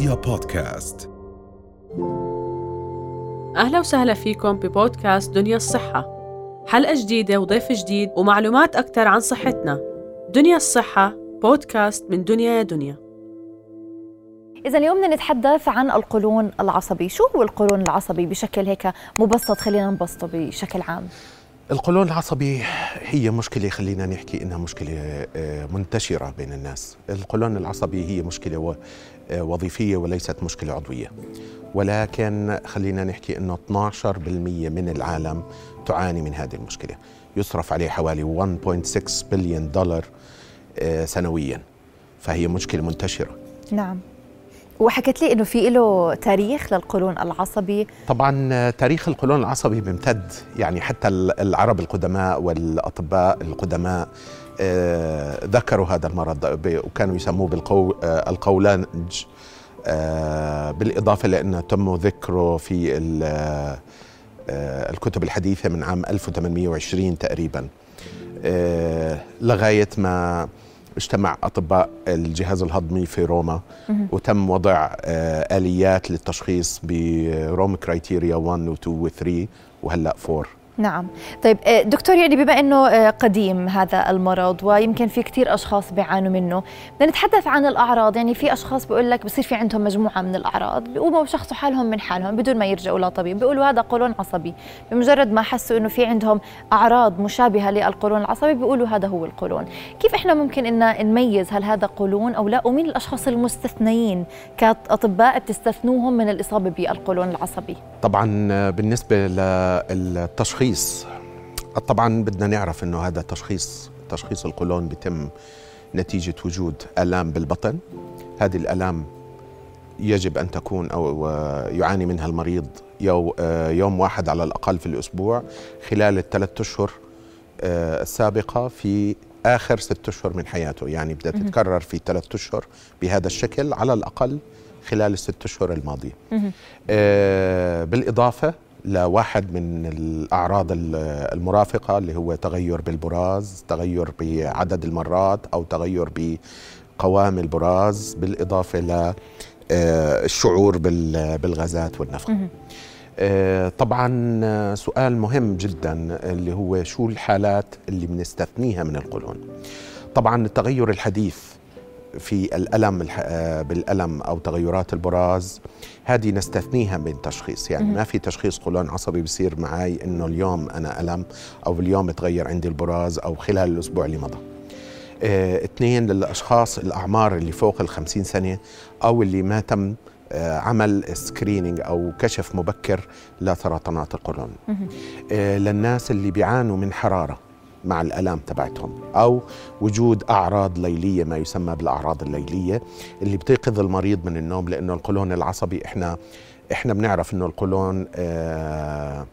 رؤيا بودكاست. أهلا وسهلا فيكم ببودكاست دنيا الصحة. حلقة جديدة وضيف جديد ومعلومات أكثر عن صحتنا. دنيا الصحة بودكاست من دنيا يا دنيا. إذا اليوم بدنا نتحدث عن القولون العصبي، شو هو القولون العصبي بشكل هيك مبسط؟ خلينا نبسطه بشكل عام؟ القولون العصبي هي مشكلة خلينا نحكي إنها مشكلة آه، منتشرة بين الناس. القولون العصبي هي مشكلة وظيفية وليست مشكلة عضوية. ولكن خلينا نحكي إنه 12% من العالم تعاني من هذه المشكلة. يصرف عليه حوالي 1.6 بليون دولار سنويا. فهي مشكلة منتشرة. نعم. وحكت لي إنه في له تاريخ للقولون العصبي. طبعا تاريخ القولون العصبي بيمتد يعني حتى العرب القدماء والأطباء القدماء آه ذكروا هذا المرض وكانوا يسموه بالقو آه القولنج آه بالإضافة لأنه تم ذكره في الكتب الحديثة من عام 1820 تقريبا لغاية ما اجتمع أطباء الجهاز الهضمي في روما وتم وضع آه، آليات للتشخيص ب Rome criteria 1 و 2 و 3 وهلأ 4 نعم. طيب آه، دكتور يعني بما أنه آه، قديم هذا المرض ويمكن في كثير أشخاص بيعانوا منه بدنا نتحدث عن الأعراض. يعني في أشخاص بيقول لك بصير في عندهم مجموعة من الأعراض بيقوموا بشخصوا حالهم من حالهم بدون ما يرجعوا لطبيب. بيقولوا هذا قولون عصبي. بمجرد ما حسوا أنه في عندهم أعراض مشابهة للقولون العصبي بيقولوا هذا هو القولون. كيف إحنا ممكن إن نميز هل هذا قولون أو لا؟ ومين الأشخاص المستثنيين كأطباء بتستثنوهم من الإصابة بالقولون العصبي؟ طبعا آه، بالنسبة للتشخيص التشخيص طبعا بدنا نعرف إنه هذا تشخيص تشخيص القولون بيتم نتيجة وجود آلام بالبطن. هذه الآلام يجب أن تكون أو يعاني منها المريض يوم واحد على الأقل في الأسبوع خلال الثلاث أشهر آه، السابقة في آخر ست أشهر من حياته. يعني بدها تتكرر في ثلاث أشهر بهذا الشكل على الأقل خلال الست أشهر الماضية. آه، بالإضافة لواحد من الأعراض المرافقة اللي هو تغير بالبراز تغير بعدد المرات أو تغير بقوام البراز بالإضافة للشعور آه، بالغازات والنفخ آه، طبعا سؤال مهم جدا اللي هو شو الحالات اللي بنستثنيها من القولون؟ طبعا التغير الحديث في الألم آه، بالألم أو تغيرات البراز هذه نستثنيها من تشخيص. يعني ما في تشخيص قولون عصبي بصير معي إنه اليوم أنا ألم أو اليوم تغير عندي البراز أو خلال الأسبوع اللي مضى. آه اثنين للأشخاص الأعمار اللي فوق الخمسين سنه أو اللي ما تم آه، عمل screening أو كشف مبكر لسرطانات القولون آه للناس اللي بيعانوا من حرارة. مع الألام تبعتهم أو وجود أعراض ليلية ما يسمى بالأعراض الليلية اللي بتيقظ المريض من النوم لأنه القولون العصبي إحنا إحنا بنعرف إنه القولون آه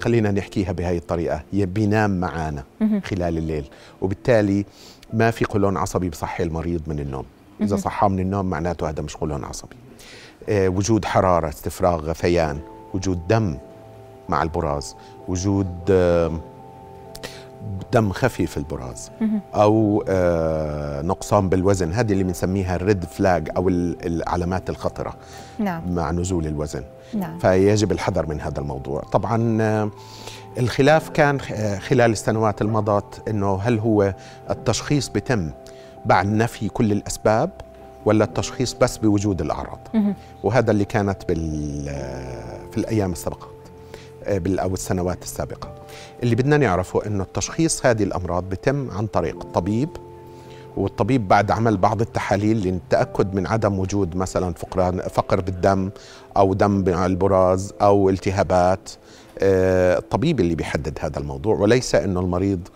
خلينا نحكيها بهي الطريقة بينام معنا خلال الليل وبالتالي ما في قولون عصبي بصحي المريض من النوم. إذا صحى من النوم معناته هذا مش قولون عصبي. آه وجود حرارة استفراغ غثيان وجود دم مع البراز وجود آه دم خفي في البراز. أو آه نقصان بالوزن. هذه اللي بنسميها الريد فلاج أو العلامات الخطرة نعم. مع نزول الوزن. نعم. فيجب الحذر من هذا الموضوع. طبعا آه الخلاف كان آه، خلال السنوات المضت إنه هل هو التشخيص بتم بعد نفي كل الأسباب ولا التشخيص بس بوجود الأعراض؟ وهذا اللي كانت بال في الأيام السابقة. أو السنوات السابقة. اللي بدنا نعرفه إنه التشخيص هذه الأمراض بتم عن طريق الطبيب والطبيب بعد عمل بعض التحاليل للتأكد من عدم وجود مثلا فقران فقر بالدم أو دم البراز أو التهابات. آه، الطبيب اللي بيحدد هذا الموضوع وليس إنه المريض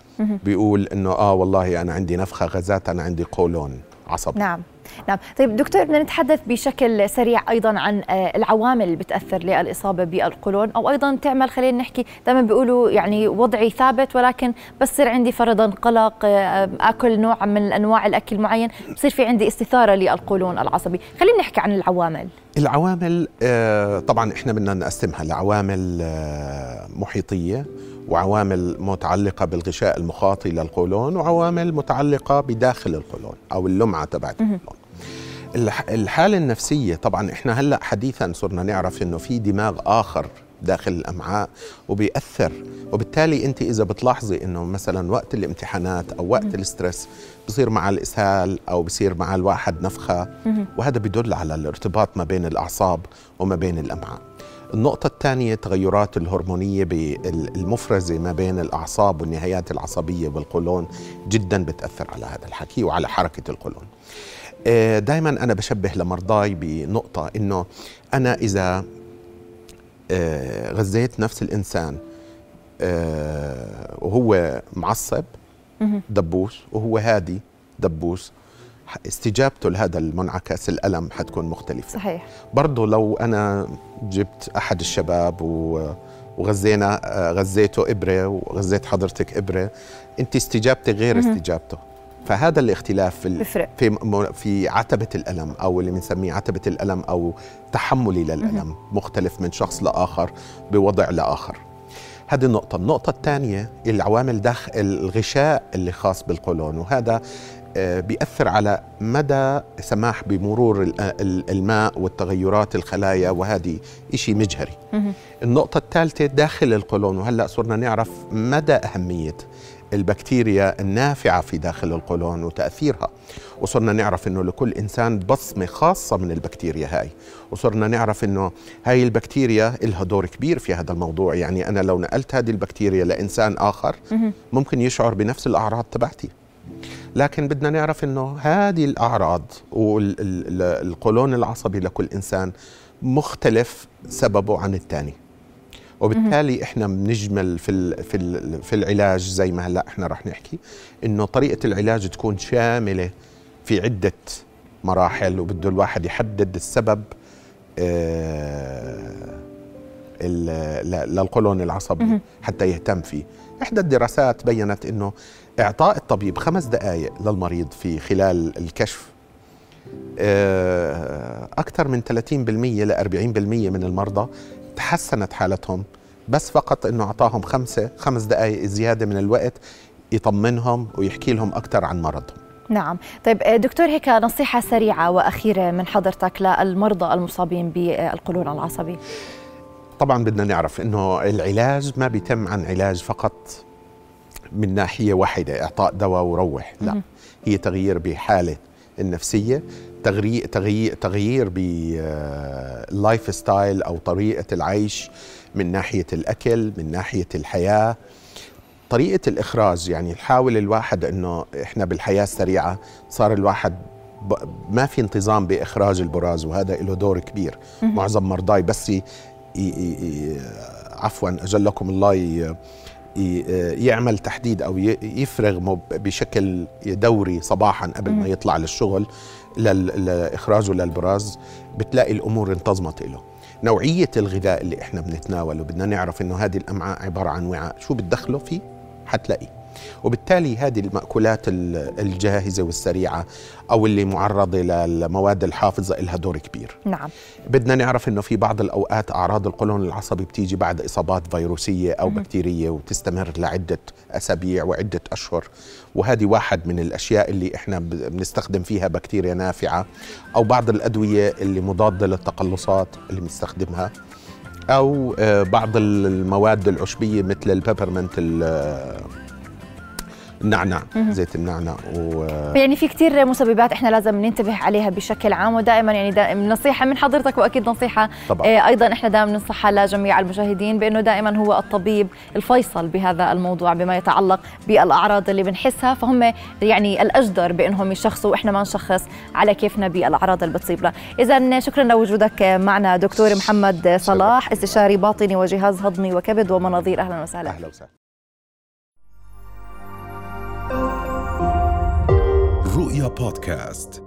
بيقول إنه آه والله أنا عندي نفخة غازات أنا عندي قولون عصبي نعم. نعم. طيب دكتور بدنا نتحدث بشكل سريع أيضا عن آه، العوامل اللي بتأثر للإصابة بالقولون أو أيضا تعمل خلينا نحكي دائما بيقولوا يعني وضعي ثابت ولكن بصير عندي فرضا قلق آه، آكل نوع من أنواع الأكل معين بصير في عندي استثارة للقولون العصبي. خلينا نحكي عن العوامل. العوامل آه، طبعا إحنا بدنا نقسمها لعوامل محيطية وعوامل متعلقة بالغشاء المخاطي للقولون وعوامل متعلقة بداخل القولون أو اللمعة تبعت القولون. الحالة النفسية طبعا إحنا هلأ حديثا صرنا نعرف إنه في دماغ آخر داخل الأمعاء وبيأثر وبالتالي أنت إذا بتلاحظي إنه مثلا وقت الامتحانات أو وقت الاسترس بصير مع الإسهال أو بصير مع الواحد نفخة وهذا بيدل على الارتباط ما بين الأعصاب وما بين الأمعاء. النقطة الثانية التغيرات الهرمونية المفرزة ما بين الأعصاب والنهايات العصبية والقولون جدا بتأثر على هذا الحكي وعلى حركة القولون. آه، دائما أنا بشبه لمرضاي بنقطة إنه أنا إذا آه، غذيت نفس الإنسان آه، وهو معصب دبوس وهو هادي دبوس استجابته لهذا المنعكس الألم حتكون مختلفة. صحيح. برضه لو أنا جبت أحد الشباب وغزينا غزيته إبرة وغزيت حضرتك إبرة أنت استجابتك غير استجابته. فهذا الاختلاف في. في في عتبة الألم أو اللي بنسميه عتبة الألم أو تحملي للألم مختلف من شخص لآخر بوضع لآخر. هذه النقطة، النقطة الثانية العوامل داخل الغشاء اللي خاص بالقولون وهذا آه، بيأثر على مدى سماح بمرور الماء والتغيرات الخلايا وهذه إشي مجهري. النقطة الثالثة داخل القولون وهلأ صرنا نعرف مدى أهمية البكتيريا النافعة في داخل القولون وتأثيرها. وصرنا نعرف أنه لكل إنسان بصمة خاصة من البكتيريا هاي. وصرنا نعرف أنه هاي البكتيريا لها دور كبير في هذا الموضوع. يعني أنا لو نقلت هذه البكتيريا لإنسان آخر ممكن يشعر بنفس الأعراض تبعتي. لكن بدنا نعرف إنه هذه الأعراض والقولون العصبي لكل إنسان مختلف سببه عن الثاني وبالتالي إحنا بنجمل في في في العلاج زي ما هلأ إحنا رح نحكي إنه طريقة العلاج تكون شاملة في عدة مراحل وبده الواحد يحدد السبب آه للقولون العصبي حتى يهتم فيه. إحدى الدراسات بينت إنه إعطاء الطبيب خمس دقائق للمريض في خلال الكشف آه، أكثر من 30% ل 40% من المرضى تحسنت حالتهم بس فقط إنه أعطاهم خمسة خمس دقائق زيادة من الوقت يطمنهم ويحكي لهم أكثر عن مرضهم. نعم. طيب آه، دكتور هيك نصيحة سريعة وأخيرة من حضرتك للمرضى المصابين بالقولون العصبي. طبعا بدنا نعرف إنه العلاج ما بيتم عن علاج فقط من ناحية واحدة إعطاء دواء وروح لا. هي تغيير بحالة النفسية تغيير تغيير تغيير بال lifestyle أو طريقة العيش من ناحية الأكل من ناحية الحياة. طريقة الإخراج يعني يحاول الواحد إنه إحنا بالحياة السريعة صار الواحد ما في انتظام بإخراج البراز وهذا له دور كبير. معظم مرضاي بس. عفوا أجلكم الله ي... يعمل تحديد أو يفرغ بشكل دوري صباحا قبل ما يطلع للشغل لإخراجه للبراز بتلاقي الأمور انتظمت له نوعية الغذاء اللي إحنا بنتناوله بدنا نعرف إنه هذه الأمعاء عبارة عن وعاء شو بتدخله فيه؟ حتلاقيه. وبالتالي هذه المأكولات الجاهزة والسريعة أو اللي معرضة للمواد الحافظة لها دور كبير. نعم. بدنا نعرف أنه في بعض الأوقات أعراض القولون العصبي بتيجي بعد إصابات فيروسية أو بكتيرية وتستمر لعدة أسابيع وعدة أشهر. وهذه واحد من الأشياء اللي إحنا بنستخدم فيها بكتيريا نافعة أو بعض الأدوية اللي مضادة للتقلصات اللي بنستخدمها أو آه، بعض المواد العشبية مثل البيبرمنت النعناع زيت النعناع و... يعني في كثير مسببات إحنا لازم ننتبه عليها بشكل عام ودائما يعني دائما نصيحة من حضرتك وأكيد نصيحة. طبعا. آه أيضا إحنا دائما ننصحها لجميع المشاهدين بأنه دائما هو الطبيب الفيصل بهذا الموضوع بما يتعلق بالأعراض اللي بنحسها. فهم يعني الأجدر بأنهم يشخصوا وإحنا ما نشخص على كيفنا بالأعراض اللي بتصيبنا اذا شكرا لوجودك معنا دكتور محمد صلاح استشاري باطني وجهاز هضمي وكبد ومناظير. أهلا وسهلا. أهلا وسهلا. رؤيا بودكاست